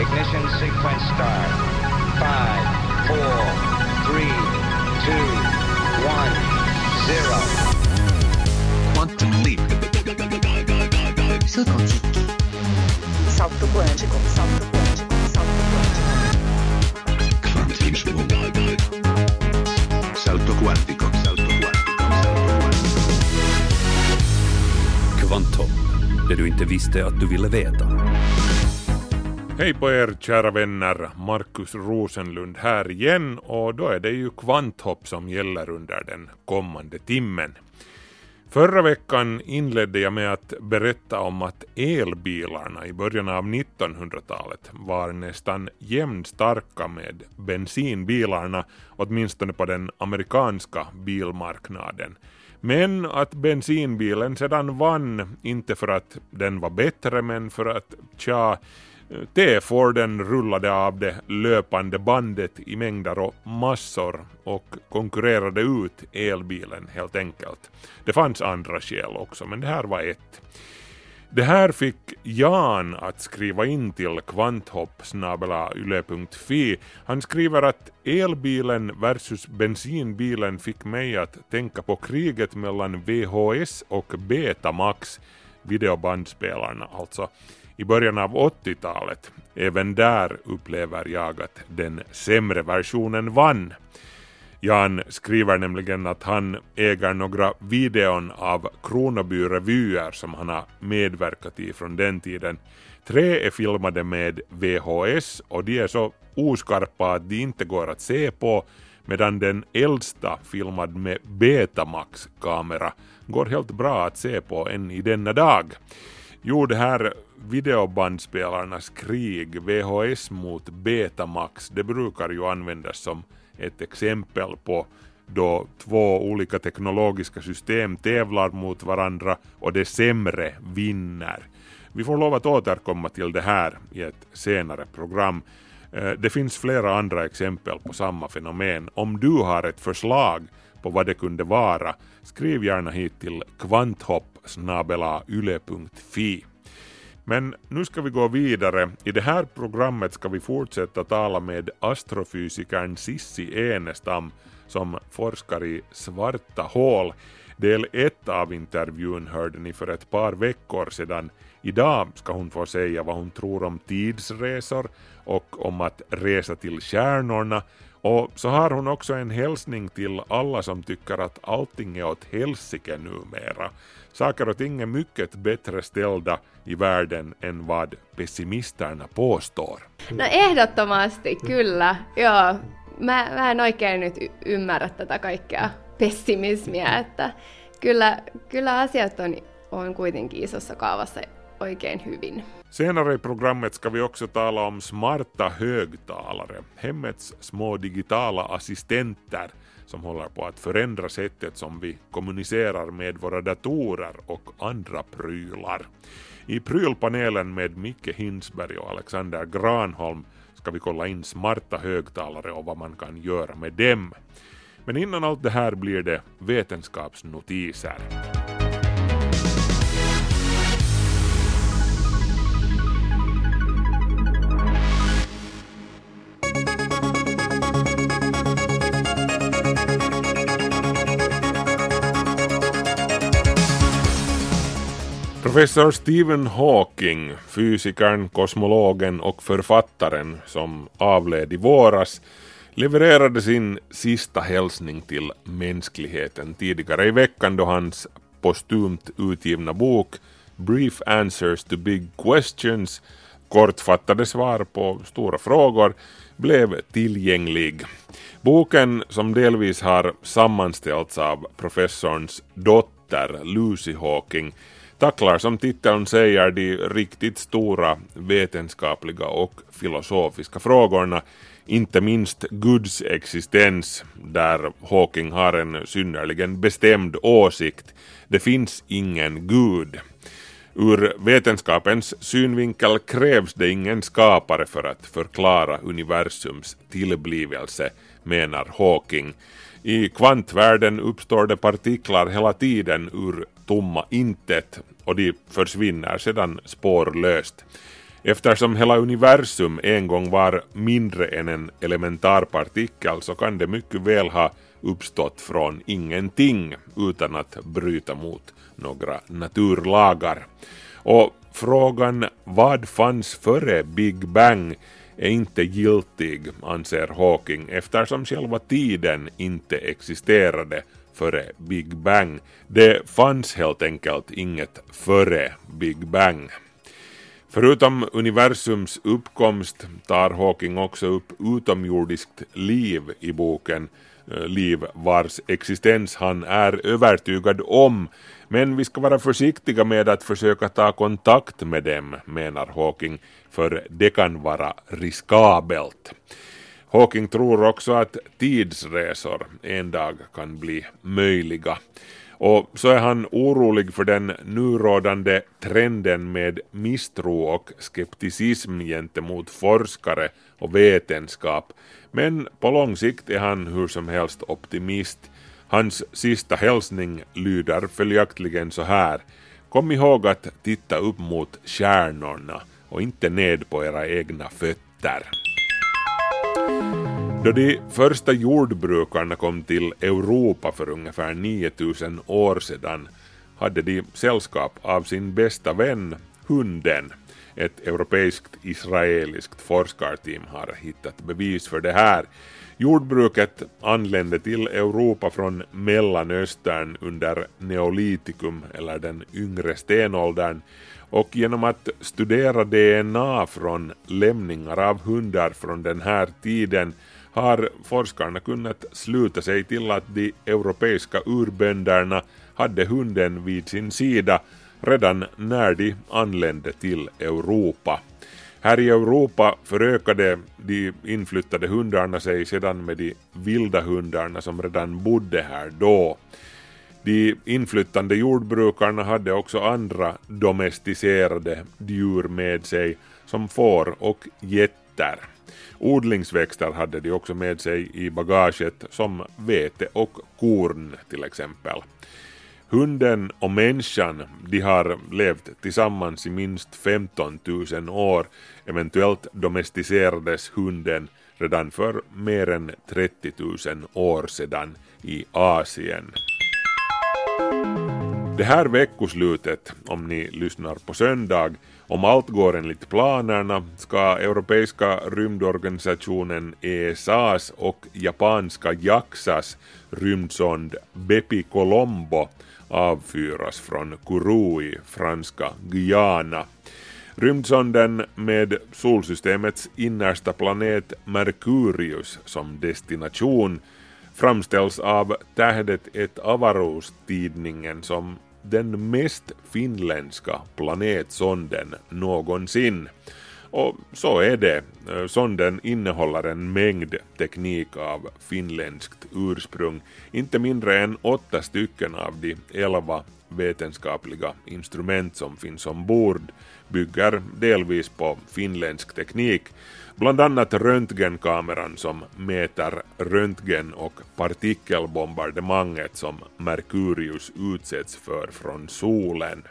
Ignition sequence start. Five, four, three, two, one, zero. Quantum leap. Salto quântico. Salto quântico. Salto quântico. Salto quântico. Salto quantico. Salto quantico. Salto quantico. Kvantum, det du inte visste att du ville veta. Hej på er kära vänner, Markus Rosenlund här igen och då är det ju kvanthopp som gäller under den kommande timmen. Förra veckan inledde jag med att berätta om att elbilarna i början av 1900-talet var nästan jämnstarka med bensinbilarna, åtminstone på den amerikanska bilmarknaden. Men att bensinbilen sedan vann, inte för att den var bättre, men för att tja, T-Forden rullade av det löpande bandet i mängder och massor och konkurrerade ut elbilen helt enkelt. Det fanns andra skäl också, men det här var ett. Det här fick Jan att skriva in till kvanthopp.yle.fi. Han skriver att elbilen versus bensinbilen fick mig att tänka på kriget mellan VHS och Betamax, videobandspelarna alltså i början av 80-talet. Även där upplever jag att den sämre versionen vann. Jan skriver nämligen att han äger några videon av Kronoby-revyer som han har medverkat i från den tiden. Tre är filmade med VHS och de är så oskarpa att de inte går att se på medan den äldsta filmad med Betamax-kamera går helt bra att se på än i denna dag. Jo, det här videobandspelarnas krig, VHS mot Betamax, det brukar ju användas som ett exempel på då två olika teknologiska system tävlar mot varandra och det sämre vinner. Vi får lov att återkomma till det här i ett senare program. Eh, det finns flera andra exempel på samma fenomen. Om du har ett förslag på vad det kunde vara, skriv gärna hit till kvanthopp yle.fi. Men nu ska vi gå vidare. I det här programmet ska vi fortsätta tala med astrofysikern Sissi Enestam som forskar i svarta hål. Del 1 av intervjun hörde ni för ett par veckor sedan. Idag ska hon få säga vad hon tror om tidsresor och om att resa till stjärnorna och så har hon också en hälsning till alla som tycker att allting är åt helsike numera. Saker och ting är mycket bättre ställda i världen än vad pessimisterna påstår. No ehdottomasti, kyllä. Joo. Mä, mä en oikein nyt y- ymmärrä tätä kaikkea pessimismiä, että kyllä, kyllä asiat on, on kuitenkin isossa kaavassa oikein hyvin. Senare i programmet ska vi också tala om smarta högtalare, hemmets små digitala assistenter som håller på att förändra sättet som vi kommunicerar med våra datorer och andra prylar. I prylpanelen med Micke Hinsberg och Alexander Granholm ska vi kolla in smarta högtalare och vad man kan göra med dem. Men innan allt det här blir det vetenskapsnotiser. Professor Stephen Hawking, fysikern, kosmologen och författaren som avled i våras, levererade sin sista hälsning till mänskligheten tidigare i veckan då hans postumt utgivna bok Brief Answers to Big Questions, kortfattade svar på stora frågor, blev tillgänglig. Boken, som delvis har sammanställts av professorns dotter Lucy Hawking, tacklar som titeln säger de riktigt stora vetenskapliga och filosofiska frågorna, inte minst Guds existens, där Hawking har en synnerligen bestämd åsikt. Det finns ingen Gud. Ur vetenskapens synvinkel krävs det ingen skapare för att förklara universums tillblivelse, menar Hawking. I kvantvärlden uppstår det partiklar hela tiden ur tomma intet och de försvinner sedan spårlöst. Eftersom hela universum en gång var mindre än en elementarpartikel så kan det mycket väl ha uppstått från ingenting utan att bryta mot några naturlagar. Och frågan vad fanns före Big Bang är inte giltig, anser Hawking, eftersom själva tiden inte existerade före Big Bang. Det fanns helt enkelt inget före Big Bang. Förutom universums uppkomst tar Hawking också upp utomjordiskt liv i boken eh, liv vars existens han är övertygad om men vi ska vara försiktiga med att försöka ta kontakt med dem, menar Hawking, för det kan vara riskabelt. Hawking tror också att tidsresor en dag kan bli möjliga. Och så är han orolig för den nu rådande trenden med misstro och skepticism gentemot forskare och vetenskap. Men på lång sikt är han hur som helst optimist. Hans sista hälsning lyder följaktligen så här. Kom ihåg att titta upp mot stjärnorna och inte ned på era egna fötter. Då de första jordbrukarna kom till Europa för ungefär 9000 år sedan hade de sällskap av sin bästa vän, hunden. Ett europeiskt israeliskt forskarteam har hittat bevis för det här. Jordbruket anlände till Europa från Mellanöstern under neolitikum eller den yngre stenåldern och genom att studera DNA från lämningar av hundar från den här tiden har forskarna kunnat sluta sig till att de europeiska urbönderna hade hunden vid sin sida redan när de anlände till Europa. Här i Europa förökade de inflyttade hundarna sig sedan med de vilda hundarna som redan bodde här då. De inflyttande jordbrukarna hade också andra domesticerade djur med sig som får och getter. Odlingsväxter hade de också med sig i bagaget som vete och korn till exempel. Hunden och människan de har levt tillsammans i minst 15 000 år. Eventuellt domesticerades hunden redan för mer än 30 000 år sedan i Asien. Det här veckoslutet, om ni lyssnar på söndag, om allt går enligt planerna ska Europeiska rymdorganisationen ESAs och japanska JAXAs rymdsond Bepi Colombo avfyras från Kourou i franska Guyana. Rymdsonden med solsystemets innersta planet Merkurius som destination framställs av tähdet ett avarostidningen som den mest finländska planetsonden någonsin. Och så är det. Sonden innehåller en mängd teknik av finländskt ursprung. Inte mindre än åtta stycken av de elva vetenskapliga instrument som finns ombord bygger delvis på finländsk teknik Bland annat röntgenkameran som mäter röntgen och partikelbombardemanget som Merkurius utsätts för från solen.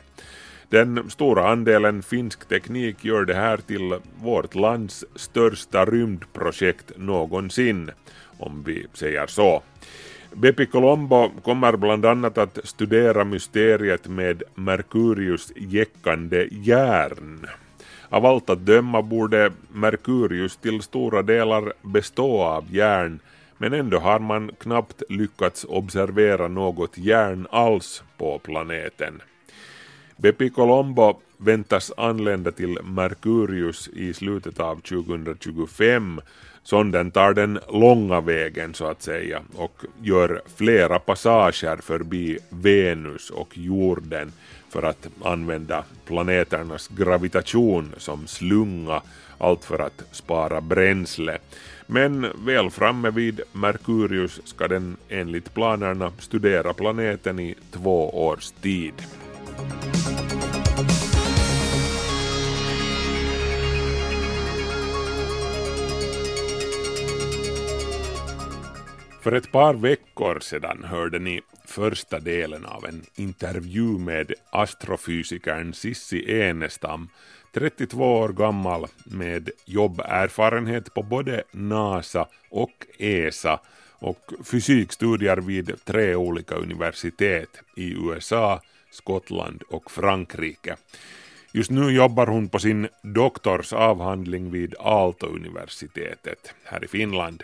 Den stora andelen finsk teknik gör det här till vårt lands största rymdprojekt någonsin, om vi säger så. Bepi Colombo kommer bland annat att studera mysteriet med Merkurius jäckande järn. Av allt att döma borde Merkurius till stora delar bestå av järn men ändå har man knappt lyckats observera något järn alls på planeten. Bepi Colombo väntas anlända till Merkurius i slutet av 2025. Sonden tar den långa vägen så att säga och gör flera passager förbi Venus och jorden för att använda planeternas gravitation som slunga, allt för att spara bränsle. Men väl framme vid Merkurius ska den enligt planerna studera planeten i två års tid. För ett par veckor sedan hörde ni första delen av en intervju med astrofysikern Sissi Enestam, 32 år gammal med jobberfarenhet på både NASA och ESA och fysikstudier vid tre olika universitet i USA, Skottland och Frankrike. Just nu jobbar hon på sin doktorsavhandling vid Aalto-universitetet här i Finland.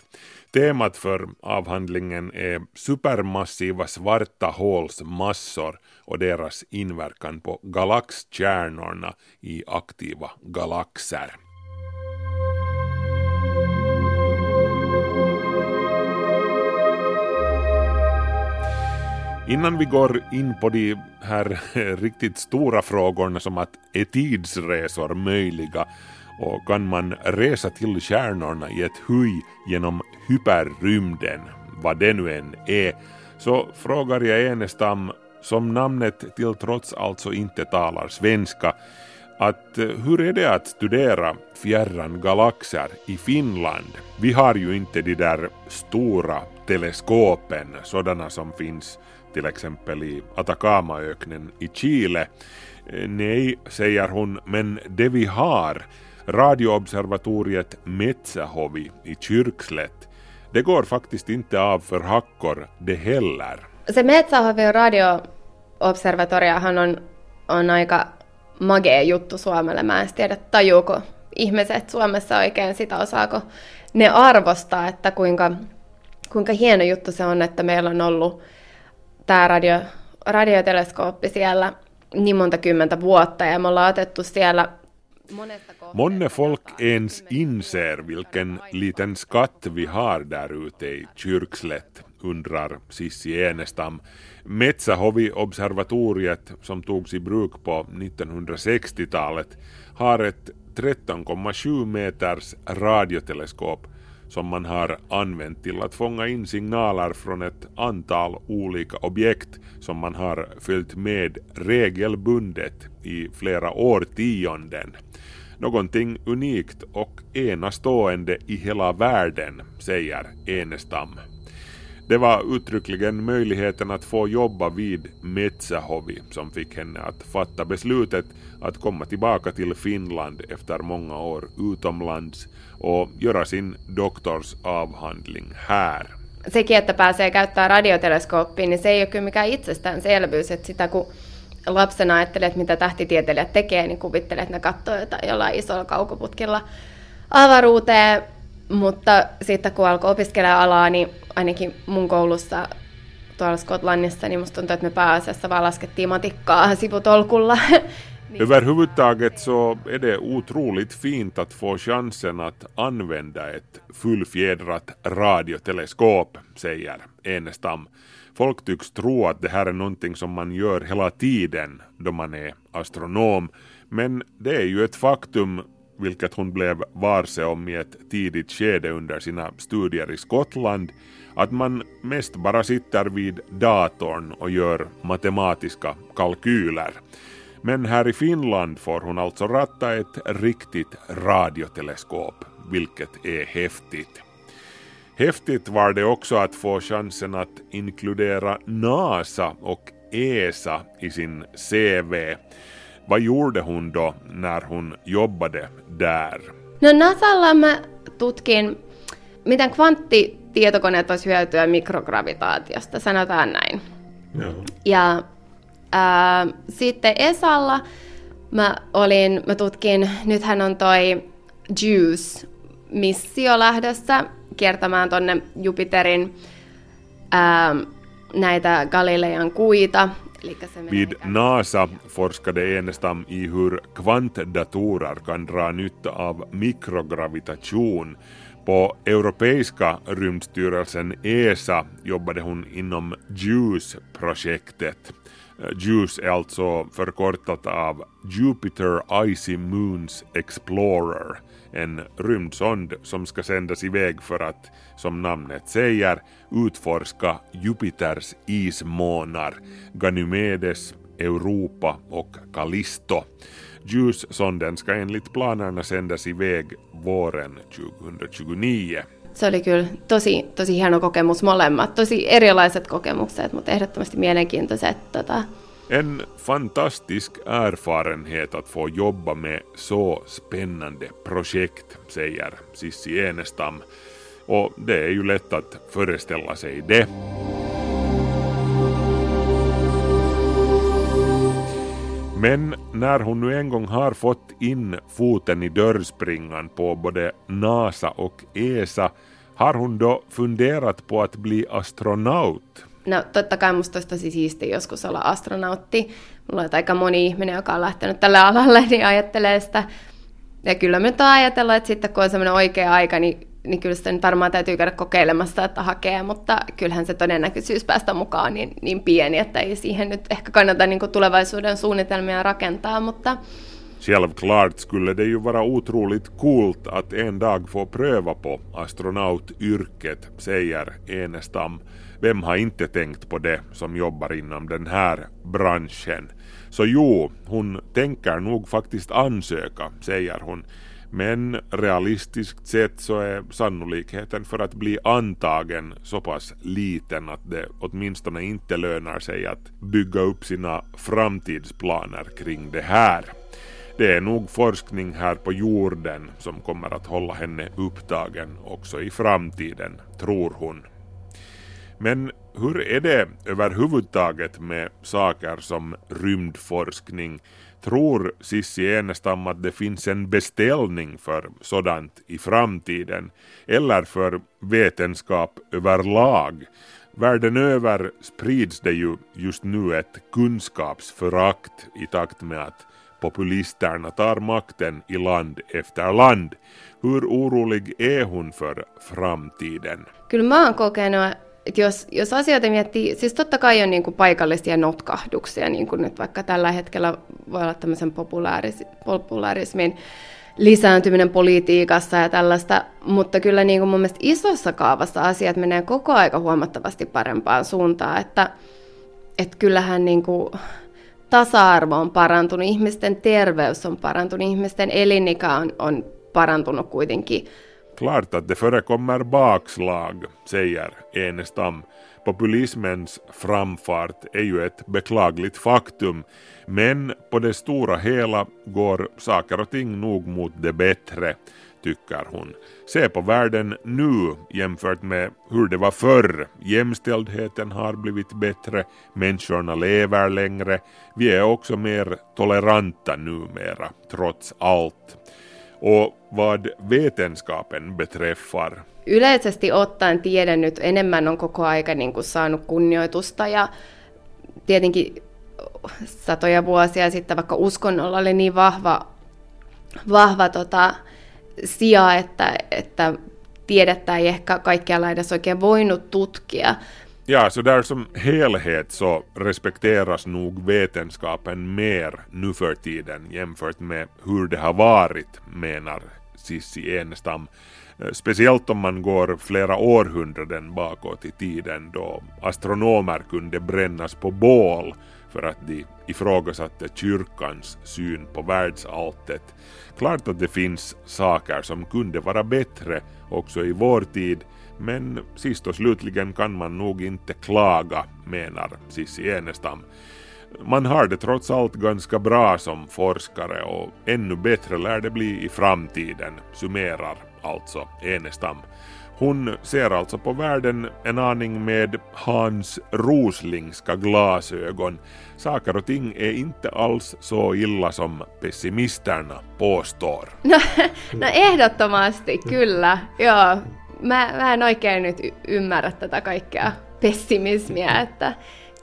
Temat för avhandlingen är supermassiva svarta håls massor och deras inverkan på galaxkärnorna i aktiva galaxer. Innan vi går in på de här riktigt stora frågorna som att är tidsresor möjliga och kan man resa till stjärnorna i ett huj genom hyperrymden, vad det nu än är, så frågar jag Enestam, som namnet till trots alltså inte talar svenska, att eh, hur är det att studera fjärran galaxer i Finland? Vi har ju inte de där stora teleskopen, sådana som finns till exempel i Atacamaöknen i Chile. Eh, nej, säger hon, men det vi har, radioobservatoriet Metsähovi i Kyrkslätt, det går faktiskt inte av för hackor det heller. Se Metsähovi radioobservatoriahan on, on aika magea juttu Suomelle. Mä en tiedä, tajuuko ihmiset Suomessa oikein sitä, osaako ne arvostaa, että kuinka, kuinka hieno juttu se on, että meillä on ollut tämä radio, radioteleskooppi siellä niin monta kymmentä vuotta ja me ollaan otettu siellä Månne folk ens inser vilken liten skatt vi har där ute i Kyrkslätt, undrar Sissi Enestam. Metsähovi-observatoriet, som togs i bruk på 1960-talet, har ett 13,7 meters radioteleskop som man har använt till att fånga in signaler från ett antal olika objekt som man har följt med regelbundet i flera årtionden. Någonting unikt och enastående i hela världen, säger Enestam. Det var uttryckligen möjligheten att få jobba vid Metsähovi som fick henne att fatta beslutet att komma tillbaka till Finland efter många år utomlands och göra sin doktorsavhandling här. sekin, että pääsee käyttämään radioteleskooppiin, niin se ei ole kyllä mikään itsestäänselvyys, että sitä kun lapsena ajattelee, että mitä tähtitieteilijät tekee, niin kuvittelee, että ne katsoo jotain jollain isolla kaukoputkilla avaruuteen, mutta sitten kun alkoi opiskella alaa, niin ainakin mun koulussa tuolla Skotlannissa, niin musta tuntuu, että me pääasiassa vaan laskettiin matikkaa sivutolkulla. Överhuvudtaget så är det otroligt fint att få chansen att använda ett fullfjädrat radioteleskop, säger Enestam. Folk tycks tro att det här är någonting som man gör hela tiden då man är astronom, men det är ju ett faktum vilket hon blev varse om i ett tidigt skede under sina studier i Skottland, att man mest bara sitter vid datorn och gör matematiska kalkyler. Men här i Finland får hon alltså ratta ett riktigt radioteleskop, vilket är häftigt. Häftigt var det också att få chansen att inkludera NASA och ESA i sin CV. Vad gjorde hon då när hon jobbade där? No Nasalla mä tutkin, miten kvanttitietokoneet olisi hyötyä mikrogravitaatiosta, sanotaan näin. Ja. Ja ää, sitten Esalla mä olin, mä tutkin, nythän on toi JUICE-missio lähdössä kiertämään tonne Jupiterin ää, näitä Galilean kuita. Vid NASA forskade Enestam i hur kvantdatorer kan dra nytta av mikrogravitation. På Europeiska rymdstyrelsen ESA jobbade hon inom JUICE-projektet. JUICE är alltså förkortat av Jupiter Icy Moons Explorer, en rymdsond som ska sändas iväg för att, som namnet säger, utforska Jupiters ismånar, Ganymedes, Europa och Callisto. JUICE-sonden ska enligt planerna sändas iväg våren 2029. se oli kyllä tosi, tosi hieno kokemus molemmat. Tosi erilaiset kokemukset, mutta ehdottomasti mielenkiintoiset. Tota. En fantastisk erfarenhet att få jobba med så spännande projekt, säger Sissi Enestam. Och det är ju lätt att föreställa sig det. Men när hon nu en gång har fått in foten i dörrspringan på både NASA och ESA har hon då funderat på att bli astronaut? No totta kai musta olisi tosi siistiä joskus olla astronautti. Mulla on aika moni ihminen, joka on lähtenyt tälle alalle, niin ajattelee sitä. Ja kyllä mä nyt oon ajatellut, että sitten kun on semmoinen oikea aika, niin, niin kyllä sitä nyt varmaan täytyy käydä kokeilemassa, että hakee, mutta kyllähän se todennäköisyys päästä mukaan niin, niin pieni, että ei siihen nyt ehkä kannata niin tulevaisuuden suunnitelmia rakentaa, mutta Självklart skulle det ju vara otroligt coolt att en dag få pröva på astronautyrket, säger Enestam. Vem har inte tänkt på det som jobbar inom den här branschen? Så jo, hon tänker nog faktiskt ansöka, säger hon. Men realistiskt sett så är sannolikheten för att bli antagen så pass liten att det åtminstone inte lönar sig att bygga upp sina framtidsplaner kring det här. Det är nog forskning här på jorden som kommer att hålla henne upptagen också i framtiden, tror hon. Men hur är det överhuvudtaget med saker som rymdforskning? Tror Sissi Enestam att det finns en beställning för sådant i framtiden? Eller för vetenskap överlag? Världen över sprids det ju just nu ett kunskapsförakt i takt med att populisterna tar makten i land efter land. Hur orolig är hon för framtiden? kyllä mä oon kokenut, että jos, jos asioita miettii, siis totta kai on niin kuin paikallisia notkahduksia, niin kuin nyt vaikka tällä hetkellä voi olla tämmöisen populaaris, populaarismin lisääntyminen politiikassa ja tällaista, mutta kyllä niin kuin mun mielestä isossa kaavassa asiat menee koko aika huomattavasti parempaan suuntaan, että, että kyllähän niin kuin tasa-arvo on parantunut, ihmisten terveys on parantunut, ihmisten elinikä on, on parantunut kuitenkin. Klart att det förekommer bakslag, säger Enestam. Populismens framfart är ju ett beklagligt faktum, men på det stora hela går saker och ting nog mot det bättre, tycker hon. Se på världen nu jämfört med hur det var förr. Jämställdheten har blivit bättre, människorna lever längre, vi är också mer toleranta numera, trots allt. Och vad vetenskapen beträffar Yleisesti ottaen tiede nyt enemmän on koko aika niin kuin saanut kunnioitusta ja tietenkin satoja vuosia sitten vaikka uskonnolla oli niin vahva, vahva tota, sija, että, että tiedettä ei ehkä kaikkialla edes oikein voinut tutkia. Ja, så där som helhet så respekteras nog vetenskapen mer nu för tiden jämfört med hur det har varit, menar Sissi Enestam. Eh, speciellt om man går flera århundraden bakåt i tiden då astronomer kunde brännas på bål för att de ifrågasatte kyrkans syn på världsalltet. Klart att det finns saker som kunde vara bättre också i vår tid, men sist och slutligen kan man nog inte klaga, menar Sissi Enestam. Man har det trots allt ganska bra som forskare och ännu bättre lär det bli i framtiden, summerar alltså Enestam. Hon ser alltså på världen en aning med Hans Roslingska glasögon. Saker och ting är inte alls så illa som pessimisterna påstår. No, no ehdottomasti, kyllä. Joo. Mä, mä en oikein nyt y- ymmärrä tätä kaikkea pessimismiä, että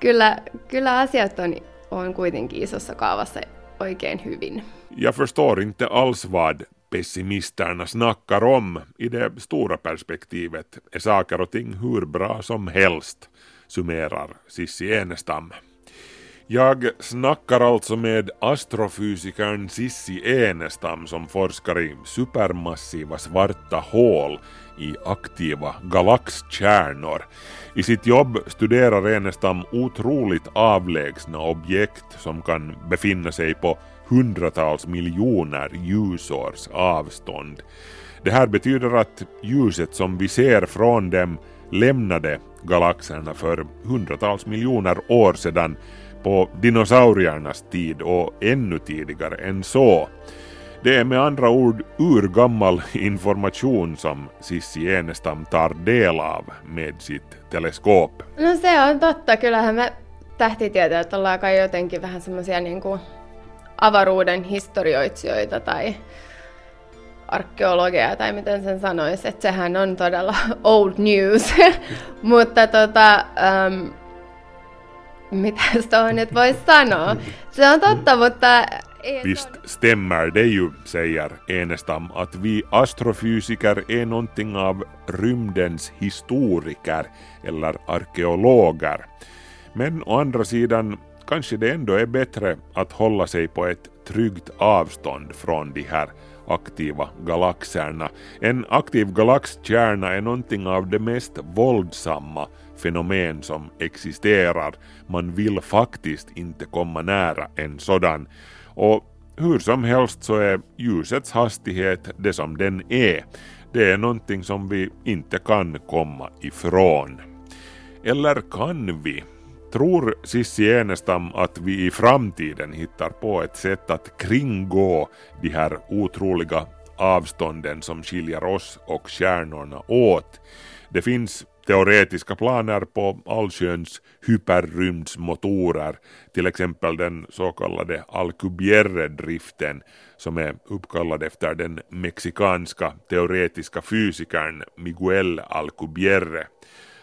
kyllä, kyllä asiat on, on kuitenkin isossa kaavassa oikein hyvin. Jag förstår inte alls vad pessimisterna snackar om. I det stora perspektivet är saker och ting hur bra som helst, summerar Sissi Enestam. Jag snackar alltså med astrofysikern Sissi Enestam som forskar i supermassiva svarta hål i aktiva galaxkärnor. I sitt jobb studerar Enestam otroligt avlägsna objekt som kan befinna sig på hundratals miljoner ljusårs avstånd. Det här betyder att ljuset som vi ser från dem lämnade galaxerna för hundratals miljoner år sedan på dinosauriernas tid och ännu tidigare än så. Det är med andra ord urgammal information som Sissi Enestam tar del av med sitt teleskop. No se on totta, kyllähän me tähtitieteilijät ollaan kai jotenkin vähän semmoisia niin kuin avaruuden historioitsijoita tai arkeologia tai miten sen sanoisi, että sehän on todella old news. Mutta tota, um, mitä tuohon nyt voisi sanoa? Se on totta, mutta... Visst stämmer det ju, säger Enestam, att vi astrofysiker är någonting av rymdens historiker eller arkeologer. Men å andra sidan kanske det ändå är bättre att hålla sig på ett tryggt avstånd från de här aktiva galaxerna. En aktiv galaxkärna är någonting av det mest våldsamma fenomen som existerar. Man vill faktiskt inte komma nära en sådan. Och hur som helst så är ljusets hastighet det som den är. Det är någonting som vi inte kan komma ifrån. Eller kan vi? Tror Sissi Enestam att vi i framtiden hittar på ett sätt att kringgå de här otroliga avstånden som skiljer oss och stjärnorna åt? Det finns teoretiska planer på allsköns hyperrymdsmotorer, till exempel den så kallade Alcubierre-driften som är uppkallad efter den mexikanska teoretiska fysikern Miguel Alcubierre.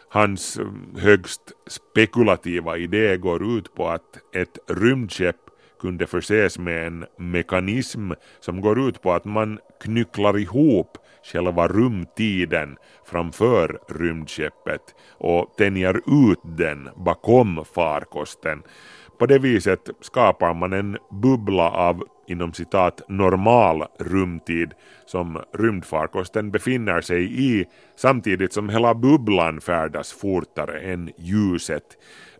Hans mm, högst spekulativa idé går ut på att ett rymdskepp kunde förses med en mekanism som går ut på att man knycklar ihop själva rumtiden framför rymdskeppet och tänjer ut den bakom farkosten. På det viset skapar man en bubbla av inom citat normal rumtid som rymdfarkosten befinner sig i samtidigt som hela bubblan färdas fortare än ljuset.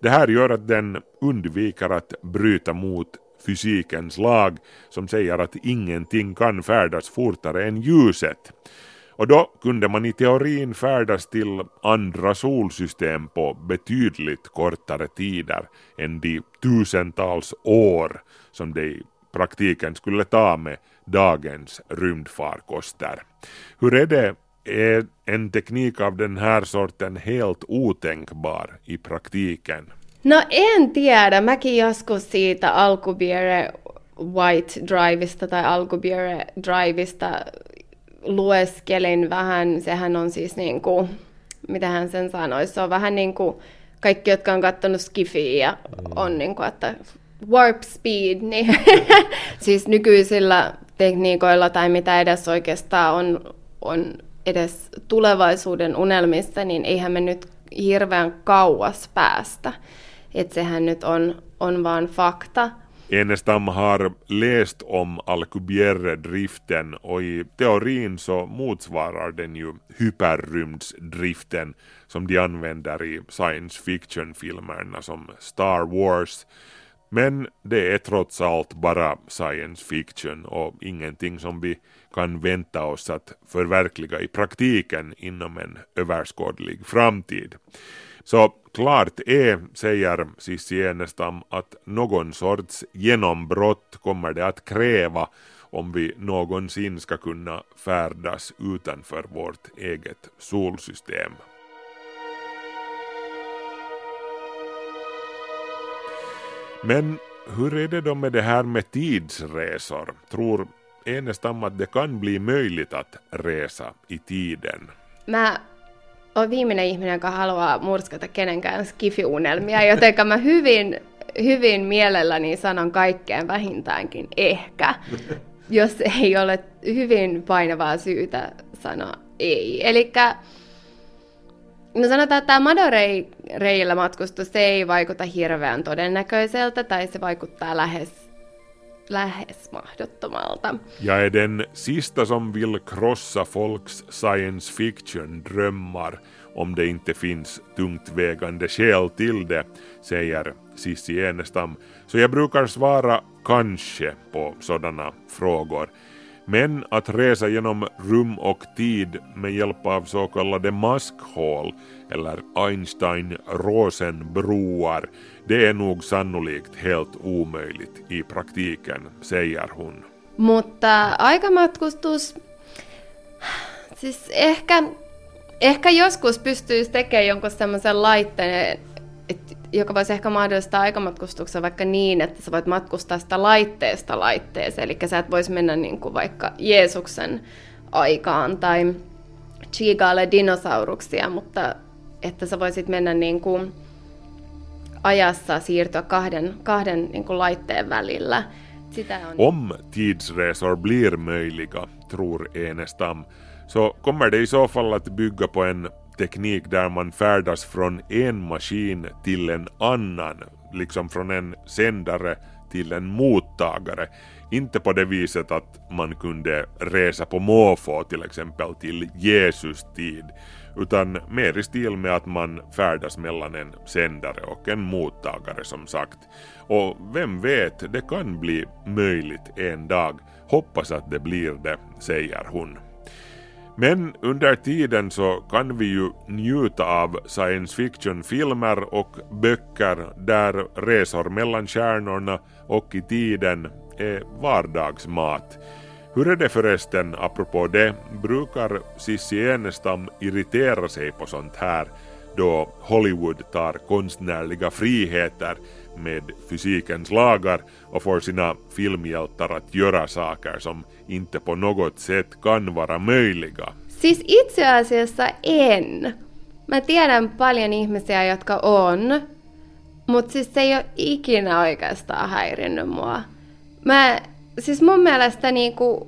Det här gör att den undviker att bryta mot fysikens lag som säger att ingenting kan färdas fortare än ljuset. Och då kunde man i teorin färdas till andra solsystem på betydligt kortare tider än de tusentals år som det i praktiken skulle ta med dagens rymdfarkoster. Hur är det? Är en teknik av den här sorten helt otänkbar i praktiken? No en tiedä. Mäkin joskus siitä Alcubierre White Driveista tai Alcubierre Driveista lueskelin vähän. Sehän on siis niin kuin, mitä hän sen sanoisi, se on vähän niin kuin kaikki, jotka on katsonut Skifiä ja on niin kuin, että warp speed, niin siis nykyisillä tekniikoilla tai mitä edes oikeastaan on, on edes tulevaisuuden unelmissa, niin eihän me nyt hirveän kauas päästä. Että sehän nyt on, on vaan fakta. Enestam har läst om Alcubierre-driften och i teorin så motsvarar den ju hyperrymdsdriften som de använder i science fiction-filmerna som Star Wars. Men det är trots allt bara science fiction och ingenting som vi kan vänta oss att förverkliga i praktiken inom en överskådlig framtid. Så klart är, säger Cissi Enestam, att någon sorts genombrott kommer det att kräva om vi någonsin ska kunna färdas utanför vårt eget solsystem. Men hur är det då med det här med tidsresor? Tror Enestam att det kan bli möjligt att resa i tiden? Mä oon viimeinen ihminen, joka haluaa murskata kenenkään skifiunelmia, joten mä hyvin, hyvin mielelläni sanon kaikkeen vähintäänkin ehkä, jos ei ole hyvin painavaa syytä sanoa ei. Eli no sanotaan, että tämä Madoreilla matkustus ei vaikuta hirveän todennäköiseltä, tai se vaikuttaa lähes, lähes mahdottomalta. Jag är den sista som vill krossa folks science fiction-drömmar om det inte finns tungt vägande skäl till det, säger Sissi Enestam. Så jag brukar svara kanske på sådana frågor. Men att resa genom rum och tid med hjälp av så kallade maskhål eller Einstein-Rosen-broar, det är nog sannolikt helt omöjligt i praktiken, säger hon. Mutta aikamatkustus, siis ehkä, ehkä joskus pystyisi tekemään jonkun semmoisen laitteen, et, joka voisi ehkä mahdollistaa aikamatkustuksen vaikka niin, että sä voit matkustaa sitä laitteesta laitteeseen. Eli sä et voisi mennä niin kuin vaikka Jeesuksen aikaan tai chigaille dinosauruksia, mutta että sä voisit mennä niin kuin ajassa siirtyä kahden, kahden niin kuin laitteen välillä. Sitä on... Om tidsresor blir möjliga, tror Enestam, så kommer det i så fall att bygga på en teknik där man färdas från en maskin till en annan, liksom från en sändare till en mottagare. Inte på det viset att man kunde resa på måfå till exempel till Jesus tid, utan mer i stil med att man färdas mellan en sändare och en mottagare som sagt. Och vem vet, det kan bli möjligt en dag. Hoppas att det blir det, säger hon. Men under tiden så kan vi ju njuta av science fiction-filmer och böcker där resor mellan stjärnorna och i tiden är vardagsmat. Hur är det förresten, apropå det, brukar Cissi Enestam irritera sig på sånt här då Hollywood tar konstnärliga friheter med fysikens lagar och får sina filmhjältar att göra saker som inte på något sätt kan vara möjliga. Siis itse asiassa en. Mä tiedän paljon ihmisiä, jotka on, mutta siis se ei ole ikinä oikeastaan häirinnyt mua. Mä, siis mun mielestä niinku,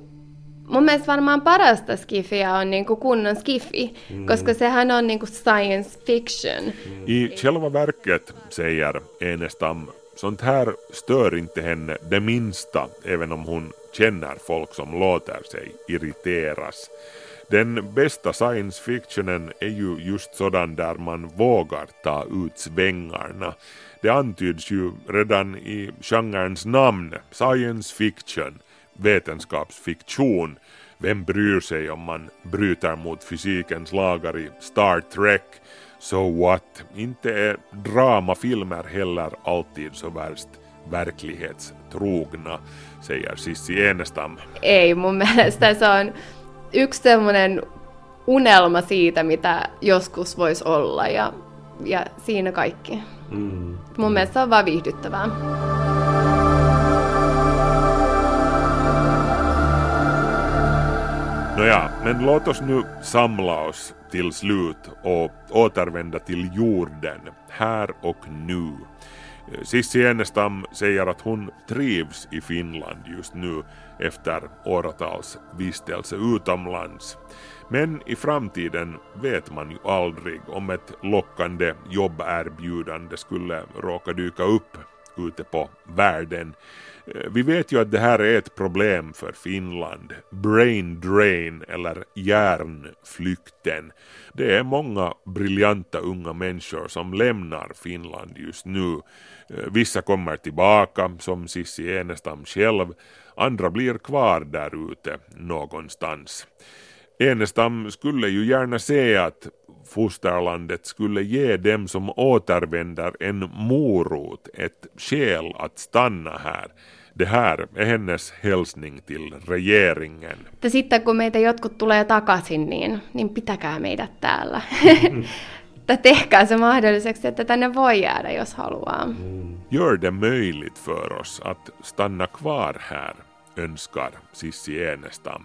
mun mielestä varmaan parasta skifiä on niinku kunnon skifi, mm. koska sehän on niinku science fiction. I själva verket, säger Enestam, sånt här stör inte henne det minsta, även om hon känner folk som låter sig irriteras. Den bästa science fictionen är ju just sådan där man vågar ta ut svängarna. Det antyds ju redan i genrens namn, science fiction, vetenskapsfiktion. Vem bryr sig om man bryter mot fysikens lagar i Star Trek? So what? Inte är dramafilmer heller alltid så värst verklighetstrogna, säger Sissi Enestam. Ei, mun mielestä se on yksi semmoinen unelma siitä, mitä joskus voisi olla ja, ja siinä kaikki. Mm. Mun mielestä se on vaan viihdyttävää. Nåja, men låt oss nu samla oss till slut och återvända till jorden, här och nu. Sissi Enestam säger att hon trivs i Finland just nu efter åratals vistelse utomlands. Men i framtiden vet man ju aldrig om ett lockande jobberbjudande skulle råka dyka upp ute på världen. Eh, vi vet ju att det här är ett problem för Finland, brain drain eller hjärnflykten. Det är många briljanta unga människor som lämnar Finland just nu. Eh, vissa kommer tillbaka, som Sissi Enestam själv, andra blir kvar där ute någonstans. Enestam skulle ju gärna se att fosterlandet skulle ge dem som återvänder en morot, ett skäl att stanna här. Det här är hennes hälsning till regeringen. Että sitten kun meitä jotkut tulee takaisin, niin, niin pitäkää meidät täällä. Että tehkää se mahdolliseksi, että tänne voi jäädä, jos haluaa. Gör det möjligt för oss att stanna kvar här, önskar Sissi Enestam.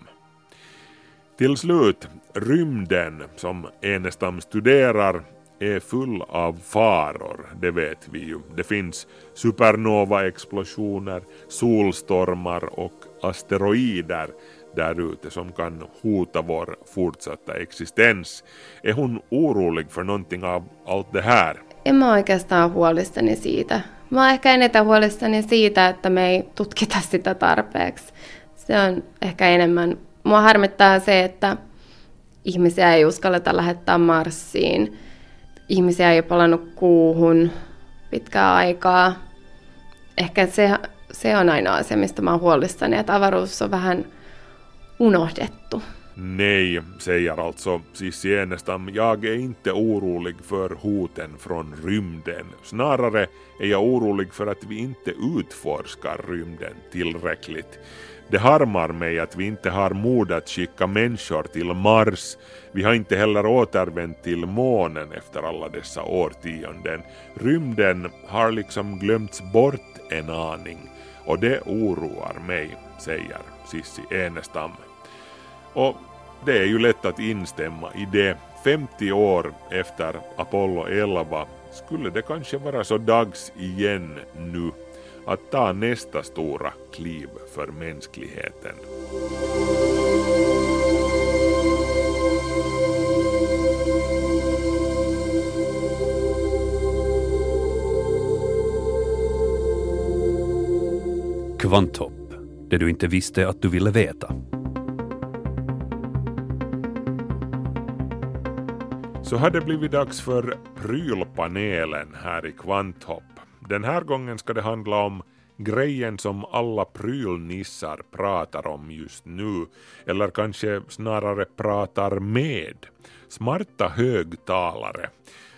Till slut, rymden som Enestam studerar är full av faror, det vet vi ju. Det finns supernova-explosioner, solstormar och asteroider där ute som kan hota vår fortsatta existens. Är hon orolig för någonting av allt det här? En mä oikeastaan huolistani siitä. Mä oon ehkä eniten huolissani siitä, että me ei tutkita sitä tarpeeksi. Se on ehkä enemmän. Mua harmittaa se, että ihmisiä ei uskalleta lähettää Marsiin. Ihmisiä ei ole palannut kuuhun pitkää aikaa. Ehkä se, se on ainoa asia, mistä mä oon huolissani, että avaruus on vähän unohdettu. Nej, säger alltså Cissi Enestam. Jag är inte orolig för hoten från rymden. Snarare är jag orolig för att vi inte utforskar rymden tillräckligt. Det harmar mig att vi inte har mod att skicka människor till Mars. Vi har inte heller återvänt till månen efter alla dessa årtionden. Rymden har liksom glömts bort en aning och det oroar mig, säger Sissi Enestam. Och det är ju lätt att instämma i det. 50 år efter Apollo 11 skulle det kanske vara så dags igen nu att ta nästa stora kliv för mänskligheten. Kvanthopp, det du inte visste att du ville veta. Så har det blivit dags för prylpanelen här i Kvanthopp. Den här gången ska det handla om grejen som alla prylnissar pratar om just nu, eller kanske snarare pratar med. Smarta högtalare.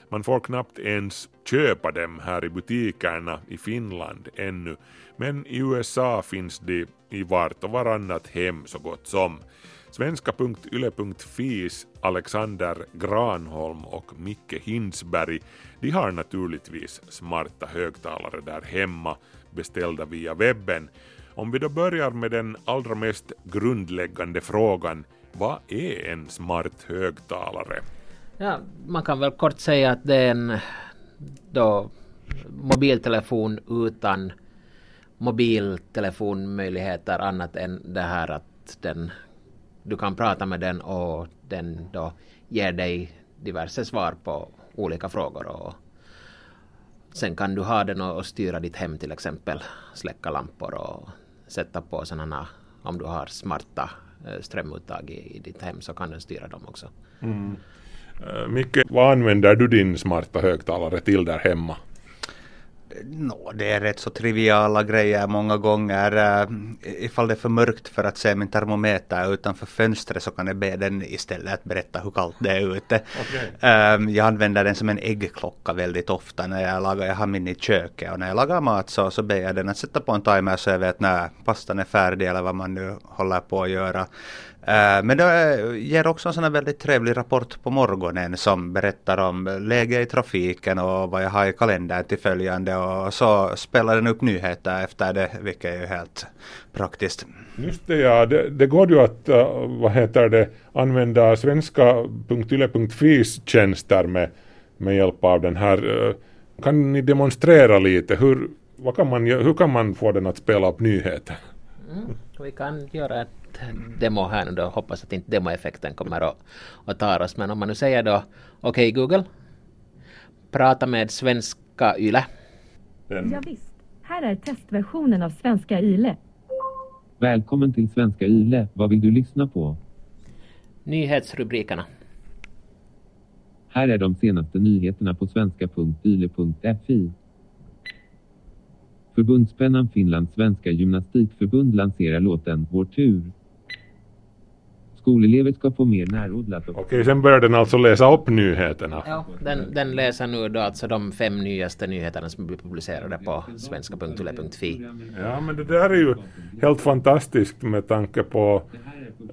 Man får knappt ens köpa dem här i butikerna i Finland ännu, men i USA finns de i vart och varannat hem så gott som. Svenska.yle.fis Alexander Granholm och Micke Hinsberg, de har naturligtvis smarta högtalare där hemma beställda via webben. Om vi då börjar med den allra mest grundläggande frågan, vad är en smart högtalare? Ja, man kan väl kort säga att det är en då, mobiltelefon utan mobiltelefonmöjligheter annat än det här att den, du kan prata med den och den då ger dig diverse svar på olika frågor. Och sen kan du ha den och, styra ditt hem till exempel, släcka lampor och sätta på sådana, om du har smarta eh, strömuttag i, i ditt hem så kan den styra dem också. Mm. Eh, Micke, vad använder du din smarta högtalare till där hemma? Nå, det är rätt så triviala grejer många gånger. Uh, ifall det är för mörkt för att se min termometer utanför fönstret så kan jag be den istället berätta hur kallt det är ute. Um, jag använder den som en äggklocka väldigt ofta när jag lagar, jag har min i köket och när jag lagar mat så, så ber jag den att sätta på en timer så jag vet när pastan är färdig eller vad man nu håller på att göra. Eh, men det eh, ger också en sån här väldigt trevlig rapport på morgonen som berättar om läge i trafiken och vad jag har i kalendern till följande och så spelar den upp nyheter efter det vilket är ju helt praktiskt. Just det ja, det, det går ju att eh, vad heter det, använda svenska.yle.fis tjänster med, med hjälp av den här. Kan ni demonstrera lite, hur, vad kan man, hur kan man få den att spela upp nyheter? Mm. Vi kan göra ett demo här nu då. Hoppas att inte demoeffekten kommer att, att ta oss. Men om man nu säger då okej Google. Prata med svenska YLE. Den, Ja, visst. Här är testversionen av svenska YLE. Välkommen till Svenska YLE. Vad vill du lyssna på? Nyhetsrubrikerna. Här är de senaste nyheterna på svenska.yle.fi. Förbundspennan Finlands svenska gymnastikförbund lanserar låten Vår tur. Skolelever ska få mer närodlat och Okej, sen börjar den alltså läsa upp nyheterna. Ja, den, den läser nu då alltså de fem nyaste nyheterna som blir publicerade på svenska.yle.fi. Ja, men det där är ju helt fantastiskt med tanke på,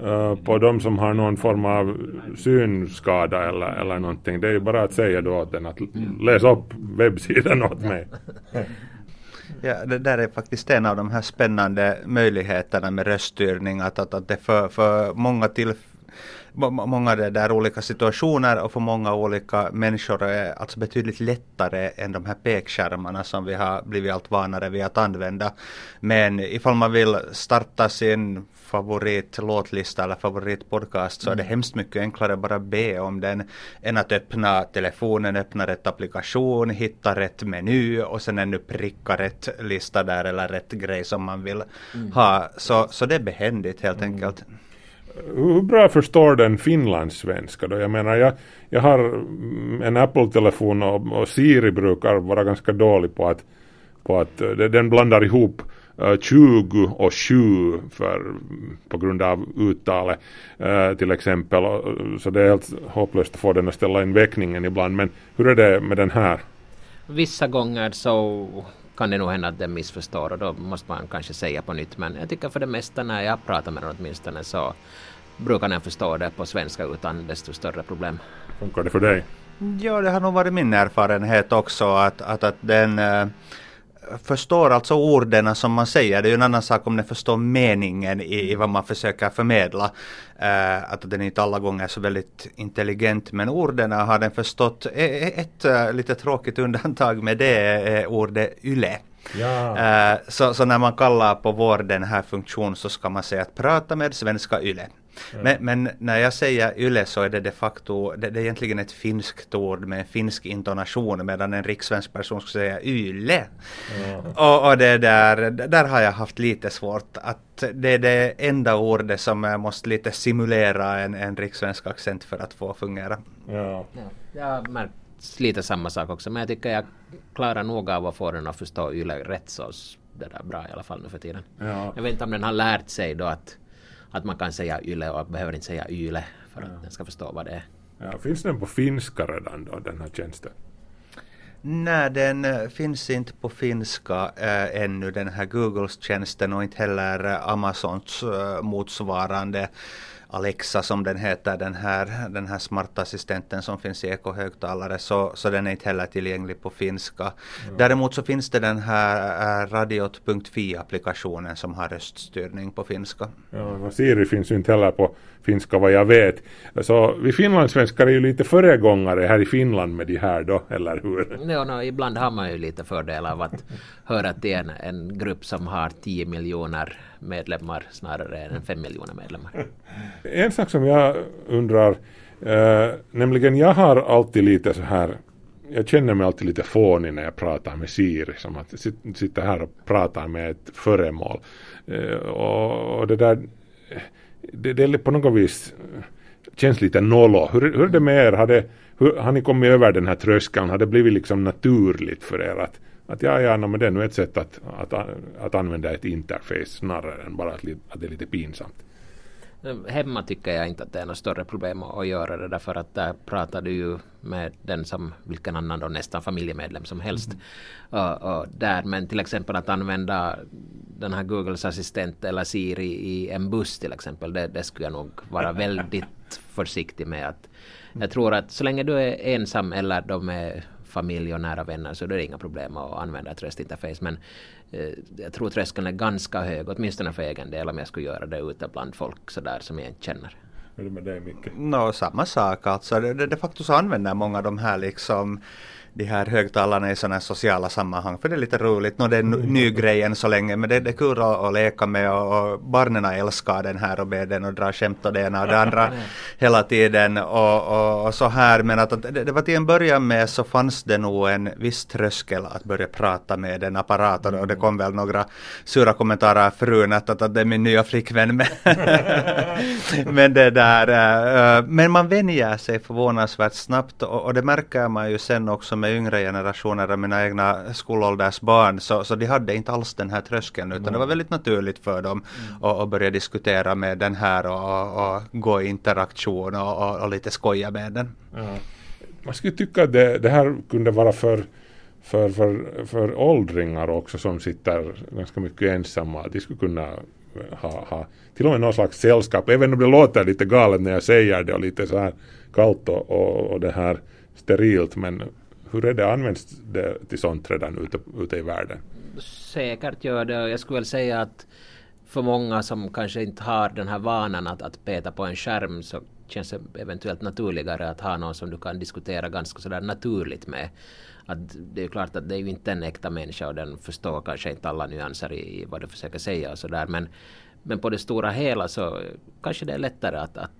eh, på de som har någon form av synskada eller, eller någonting. Det är ju bara att säga då åt den att läsa upp webbsidan åt mig. Ja, det där är faktiskt en av de här spännande möjligheterna med röststyrning. Att, att, att det för, för många tillfällen många där olika situationer och för många olika människor är alltså betydligt lättare än de här pekskärmarna som vi har blivit allt vanare vid att använda. Men ifall man vill starta sin favoritlåtlista eller favoritpodcast så är det hemskt mycket enklare att bara be om den än att öppna telefonen, öppna rätt applikation, hitta rätt meny och sen ännu pricka rätt lista där eller rätt grej som man vill ha. Så, så det är behändigt helt enkelt. Hur bra förstår den finlandssvenska då? Jag menar, jag, jag har en Apple-telefon och, och Siri brukar vara ganska dålig på att, på att eh, den blandar ihop eh, 20 och 7 för, på grund av uttalet eh, till exempel. Så det är helt hopplöst att få den att ställa in väckningen ibland. Men hur är det med den här? Vissa gånger så kan det nog hända att den missförstår och då måste man kanske säga på nytt. Men jag tycker för det mesta när jag pratar med den åtminstone så brukar den förstå det på svenska utan desto större problem. Funkar det för dig? Ja, det har nog varit min erfarenhet också att, att, att den eh, förstår alltså orden som man säger. Det är ju en annan sak om den förstår meningen i, i vad man försöker förmedla. Eh, att den inte alla gånger är så väldigt intelligent men orden har den förstått. E- e- Ett, eh, lite tråkigt undantag med det är ordet yle. Ja. Eh, så, så när man kallar på vår den här funktion så ska man säga att prata med svenska yle. Men, men när jag säger yle så är det de facto, det, det är egentligen ett finskt ord med en finsk intonation medan en rikssvensk person skulle säga yle. Och, och det där, där har jag haft lite svårt att det är det enda ordet som jag måste lite simulera en, en rikssvensk accent för att få fungera. Ja. Har märkt lite samma sak också men jag tycker jag klarar nog av att få den att förstå YLE rätt så det där bra i alla fall nu för tiden. Ja. Jag vet inte om den har lärt sig då att, att man kan säga YLE och behöver inte säga YLE för att den ska förstå vad det är. Ja, finns den på finska redan då, den här tjänsten? Nej, den eh, finns inte på finska äh, ännu, den här Googles tjänsten och inte heller eh, Amazons äh, motsvarande Alexa som den heter, den här, den här smarta assistenten som finns i ekohögtalare, så, så den är inte heller tillgänglig på finska. Däremot så finns det den här äh, radiot.fi-applikationen som har röststyrning på finska. Ja, Siri finns ju inte heller på finska vad jag vet. Så vi finlandssvenskar är ju lite föregångare här i Finland med de här då, eller hur? Ja, no, ibland har man ju lite fördel av att höra till en, en grupp som har 10 miljoner medlemmar snarare än 5 miljoner medlemmar. En sak som jag undrar, eh, nämligen jag har alltid lite så här, jag känner mig alltid lite fånig när jag pratar med Siri, som att jag sit- sitter här och pratar med ett föremål. Eh, och, och det där, det, det är på något vis, eh, känns lite nollo. Hur, hur är det med er? Har, det, hur, har ni kommit över den här tröskeln? Har det blivit liksom naturligt för er att att ja, ja, no, men det är nu ett sätt att, att, att använda ett interface snarare än bara att, att det är lite pinsamt. Hemma tycker jag inte att det är något större problem att, göra det därför att där pratar du ju med den som vilken annan då nästan familjemedlem som helst. Och, och där, men till exempel att använda den här Googles assistent eller Siri i en buss till exempel, det, det skulle jag nog vara väldigt försiktig med. att Jag tror att så länge du är ensam eller de är familj och nära vänner så är det inga problem att använda ett röstinterface. Men jag tror tröskeln är ganska hög, åtminstone för egen del om jag skulle göra det ute bland folk sådär som jag inte känner. Hur är det med dig Micke? Nå, samma sak alltså. De, de, de facto så använder många de här liksom de här högtalarna i sådana här sociala sammanhang för det är lite roligt. Nå, det är en ny grej än så länge men det, det är kul att, att leka med och, och barnen älskar den här och ber den och dra skämt och det ena och det andra hela tiden och, och, och så här. Men att, att det, det var till en början med så fanns det nog en viss tröskel att börja prata med en apparat och det kom väl några sura kommentarer frun att, att, att det är min nya flickvän. Men, men det där, äh, men man vänjer sig förvånansvärt snabbt och, och det märker man ju sen också med yngre generationer av mina egna skolålders barn så, så de hade inte alls den här tröskeln utan det var väldigt naturligt för dem att att börja diskutera med den här och, och, gå i interaktion och, och, och lite skoja med den. Man skulle tycka att det, det här kunde vara för, för, för, för åldringar också som sitter ganska mycket ensamma. De skulle kunna ha, ha till och med någon slags sällskap, även om det låter lite galet när jag säger det och lite så här kallt och, och, och det här sterilt. Men hur är det, används det till sånt redan ute, ute i världen? Säkert gör det och jag skulle väl säga att för många som kanske inte har den här vanan att, att peta på en skärm så känns det eventuellt naturligare att ha någon som du kan diskutera ganska sådär naturligt med. Att det är ju klart att det är ju inte en äkta människa och den förstår kanske inte alla nyanser i, i vad du försöker säga och sådär men, men på det stora hela så kanske det är lättare att, att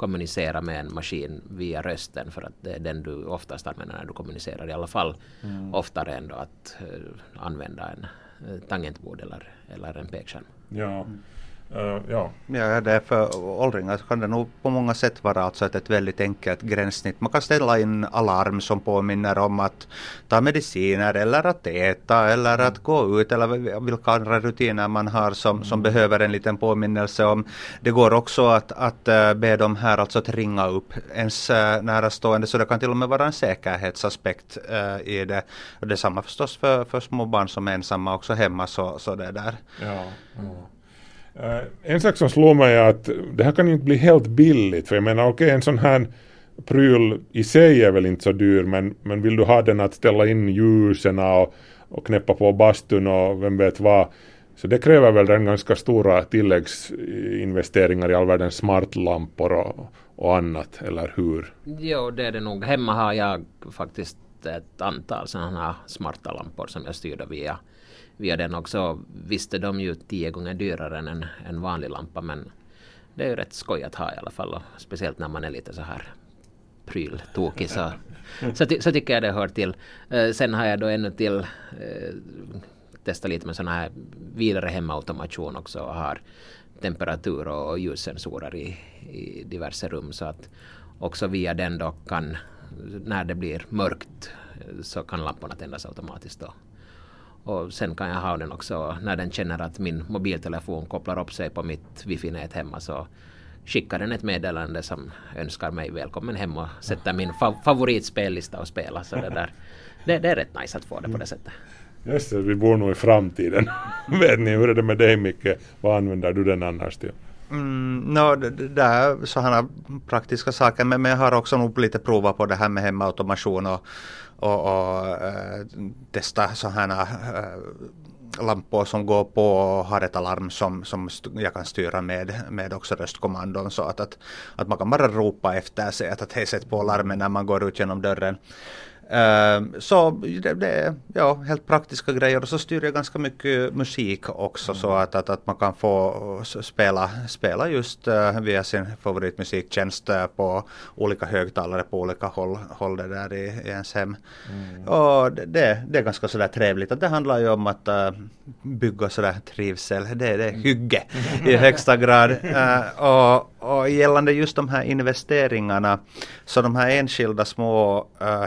kommunicera med en maskin via rösten för att det är den du oftast använder när du kommunicerar i alla fall Mm. oftare än att eh, använda en eh, tangentbord eller, eller en pekskärm. Ja. Eh, ja. Ja, det är för åldringar kan det nog på många sätt vara alltså ett, väldigt enkelt gränssnitt. Man kan ställa in alarm som påminner om att ta mediciner eller att äta eller att gå ut eller vilka andra rutiner man har som, som behöver en liten påminnelse om. Det går också att, att eh, be dem här alltså att ringa upp ens uh, närastående så det kan till och med vara en säkerhetsaspekt eh, i det. Och detsamma förstås för, för små barn som är ensamma också hemma så, så det där. Ja, ja. Eh, en sak som slår mig är att det här kan ju inte bli helt billigt. För jag menar okej en sån här pryl i sig är väl inte så dyr men, men vill du ha den att ställa in ljusen och, och knäppa på bastun och vem vet vad. Så det kräver väl den ganska stora tilläggsinvesteringar i all världens smartlampor och, och annat, eller hur? Jo, det är det nog. Hemma har jag faktiskt ett antal sådana här smarta lampor som jag styrde via, via den också. Visst är de ju tio gånger dyrare än en, en vanlig lampa men det är ju rätt skoj att ha i alla fall och speciellt när man är lite så här pryltokig så, så, ty, så tycker jag det hör till. Eh, sen har jag då ännu till eh, testat lite med sådana här vidare hemautomation också och har temperatur och ljussensorer i, i diverse rum så att också via den då kan när det blir mörkt eh, så kan lamporna tändas automatiskt då. Och sen kan jag ha den också när den känner att min mobiltelefon kopplar upp sig på mitt wifi-nät hemma så skickar den ett meddelande som önskar mig välkommen hem och sätter min fa favoritspellista och spela. Så det, där, det, det är rätt nice att få det på det sättet. Just det, vi bor nog i framtiden. Vet ni, hur är det med dig Micke? Vad använder du den annars till? Mm, no, det, är sådana praktiska saker men, men jag har också nog lite provat på det här med hemautomation och, och, och äh, testa sådana äh, lampor som går på och har ett alarm som, som jag kan styra med, med också röstkommandon så att, att, att man kan bara ropa efter sig att, att hej sätt på larmen när man går ut genom dörren. Uh, så det, det är ja, helt praktiska grejer. Och så styr jag ganska mycket musik också så att, att, att man kan få s- spela, spela just uh, via sin favoritmusiktjänst uh, på olika högtalare på olika håll, håll det där i, i ens hem. Och det, det, är ganska sådär trevligt. Att det handlar ju om att bygga sådär trivsel, det, det är hygge i högsta grad. Och, och gällande just de här investeringarna så de här enskilda små uh,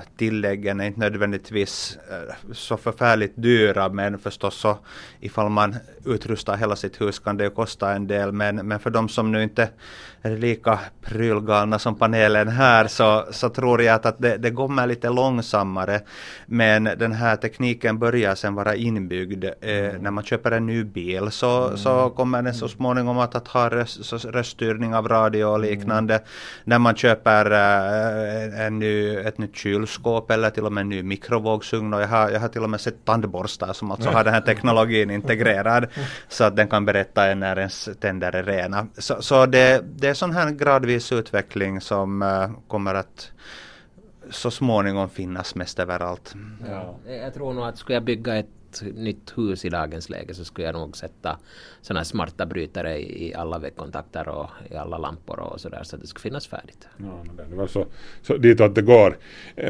tilläggen är inte nödvändigtvis uh, så förfärligt dyra men förstås så ifall man utrustar hela sitt hus kan det ju kosta en del. Men, men för de som nu inte är lika prylgalna som panelen här så, så tror jag att, att det, det kommer lite långsammare. Men den här tekniken börjar sen vara inbyggd eh, när man köper en ny bil så, så kommer den så småningom att, att ha röst, röststyrning av radio och liknande. När man köper eh, en ny, ett nytt kylskåp eller till och med en ny mikrovågsugn och jag har, jag har till och med sett tandborstar som alltså har den här teknologin integrerad så att den kan berätta en när ens tänder är rena. Så, så det, det är sån här gradvis utveckling som eh, kommer att så småningom finnas mest överallt. Ja. Jag tror nog att skulle jag bygga ett nytt hus i dagens läge så skulle jag nog sätta sådana här smarta brytare i alla väggkontakter och i alla lampor och sådär så att det skulle finnas färdigt. Ja, men det är väl så, så ditåt det går.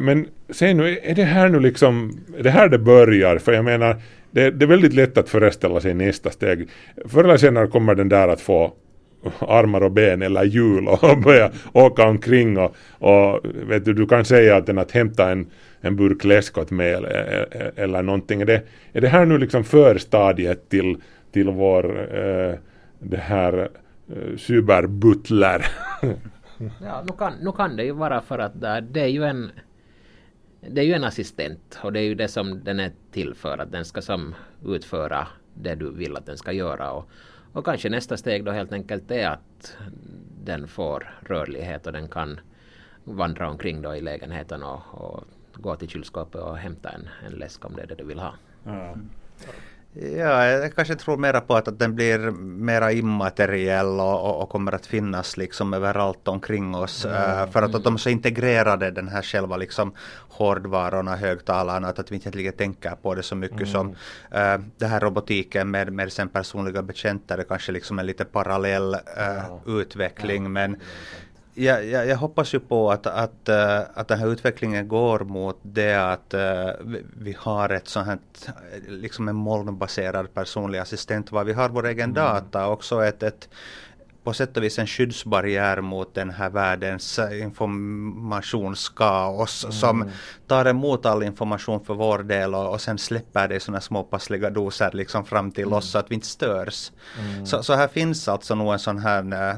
Men säg nu, är det här nu liksom, är det här det börjar? För jag menar, det, det är väldigt lätt att föreställa sig nästa steg. Förr eller senare kommer den där att få armar och ben eller hjul och börja åka omkring och, och vet du, du kan säga att den att hämta en, en burk läsk åt mig eller, eller, någonting. Är det, är det här nu liksom förstadiet till, till vår eh, det här eh, cyberbutler? Ja, nu kan, nu kan det ju vara för att det är ju en det är ju en assistent och det är ju det som den är till för att den ska som utföra det du vill att den ska göra och, och kanske nästa steg då helt enkelt är att den får rörlighet och den kan vandra omkring då i lägenheten och, och gå till kylskåpet och hämta en, en läsk om det är det du vill ha. Ja. Ja, jag kanske tror mera på att, att den blir mera immateriell och, och, och kommer att finnas liksom överallt omkring oss. Ja. eh, för att, att de är så integrerade den här själva liksom hårdvarorna, högtalarna, att, att vi inte egentligen tänker på det så mycket Mm. som eh, det här robotiken med, med sen personliga betjänter kanske liksom en lite parallell eh, utveckling. Men jag, jag, jag hoppas ju på att, att, eh, att den här utvecklingen går mot det att eh, vi- har ett sånt här, liksom en molnbaserad personlig assistent, var vi har vår egen data och också ett, ett på sätt och vis en skyddsbarriär mot den här världens informationskaos som tar emot all information för vår del och, och sen släpper det i sådana små passliga doser liksom fram till oss så att vi inte störs. Mm. Så, så här finns alltså nog en sån här eh,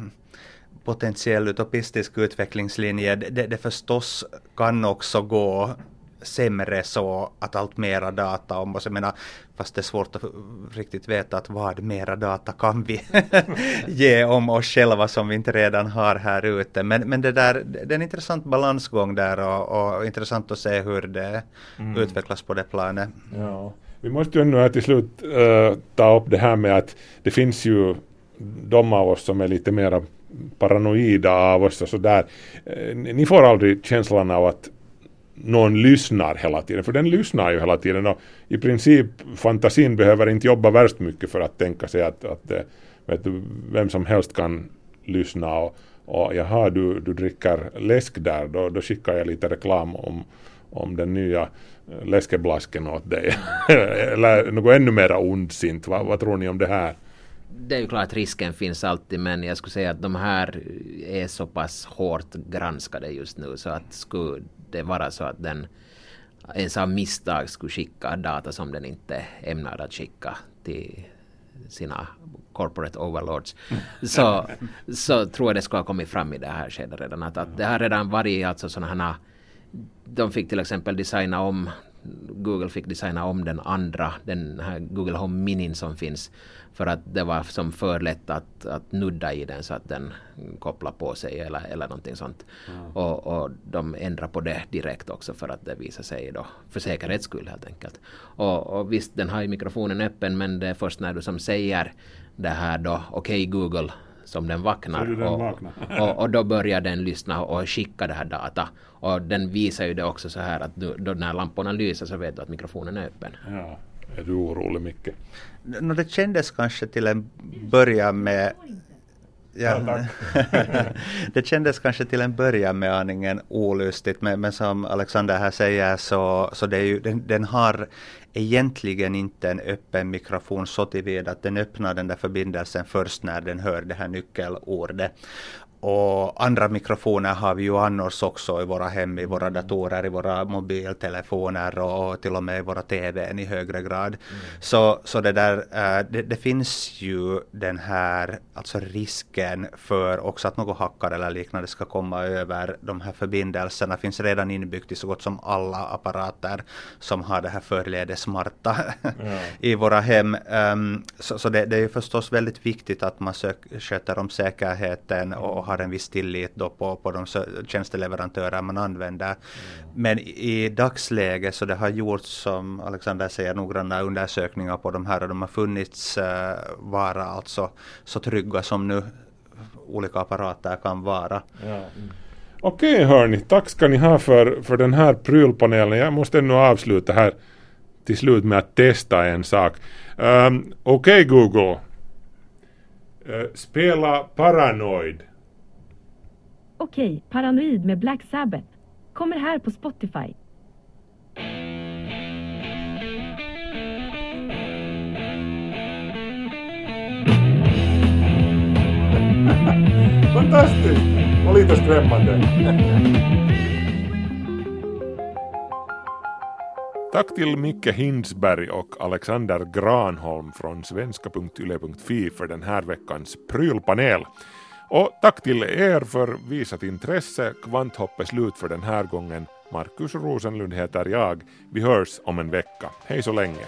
potentiell utopistisk utvecklingslinje. Det, det, förstås kan också gå sämre så att allt mera data om oss. Jag menar, fast det är svårt att riktigt veta att vad mera data kan vi ge om oss själva som vi inte redan har här ute. Men, men det, där, det är en intressant balansgång där och, och intressant att se hur det Mm. utvecklas på det planet. Ja. Vi måste ju ändå här till slut eh, ta upp det här med att det finns ju de av oss som är lite mera paranoida av oss och sådär. Eh, ni får aldrig känslan av att någon lyssnar hela tiden, för den lyssnar ju hela tiden och i princip fantasin behöver inte jobba värst mycket för att tänka sig att, att eh, vet du, vem som helst kan lyssna och, och jaha, du, du dricker läsk där, då, då skickar jag lite reklam om, om den nya eh, läskeblasken åt dig. Eller något ännu mer ondsint. Vad, vad tror ni om det här? Det är ju klart risken finns alltid men jag skulle säga att de här är så pass hårt granskade just nu så att skulle det vara så att den ens av misstag skulle skicka data som den inte ämnar att skicka till sina corporate overlords så, så tror jag det skulle ha kommit fram i det här skedet redan. Att, att det har redan varit alltså sådana här de fick till exempel designa om Google fick designa om den andra, den här Google Home Minin som finns för att det var som för lätt att, att nudda i den så att den kopplar på sig eller, eller någonting sånt. Och, och de ändrar på det direkt också för att det visar sig då för säkerhets skull helt enkelt. Och, och visst, den har ju mikrofonen öppen men det är först när du som säger det här då, okej Google, som den vaknar. Den och, vaknar. och, och då börjar den lyssna och skicka det här data. Och den visar ju det också så här att du, då när lamporna lyser så vet du att mikrofonen är öppen. Ja. Är du orolig Micke? Nå, det kändes kanske till en början med Ja, det kändes kanske till en början med aningen olustigt men, men som Alexander här säger så, så det är ju, den, den har egentligen inte en öppen mikrofon så tillvida att den öppnar den där förbindelsen först när den hör det här nyckelordet. Och andra mikrofoner har vi ju annars också i våra hem, i våra datorer, i våra mobiltelefoner och till och med i våra TVn i högre grad. Så, så det där, eh, det, det finns ju den här alltså risken för också att någon hackare eller liknande ska komma över de här förbindelserna finns redan inbyggt i så gott som alla apparater som har det här förledes smarta i våra hem. Um, så så det, det är förstås väldigt viktigt att man sök, sköter om säkerheten och har en viss tillit då på, på de tjänsteleverantörer man använder. Men i dagsläget så det har gjorts som Alexander säger noggranna undersökningar på de här och de har funnits uh, vara alltså så trygga som nu olika apparater kan vara. Okej hörni, tack ska ni ha för, för den här prylpanelen. Jag måste ännu avsluta här till slut med att testa en sak. Um, Okej Google. uh, spela Paranoid. Okej, Paranoid med Black Sabbath. Kommer här på Spotify. Fantastiskt! Och lite skrämmande. Tack till Micke Hinsberg och Alexander Granholm från svenska.yle.fi för den här veckans prylpanel. Och tack till er för visat intresse. Kvanthopp är slut för den här gången. Markus Rosenlund heter jag. Vi hörs om en vecka. Hej så länge.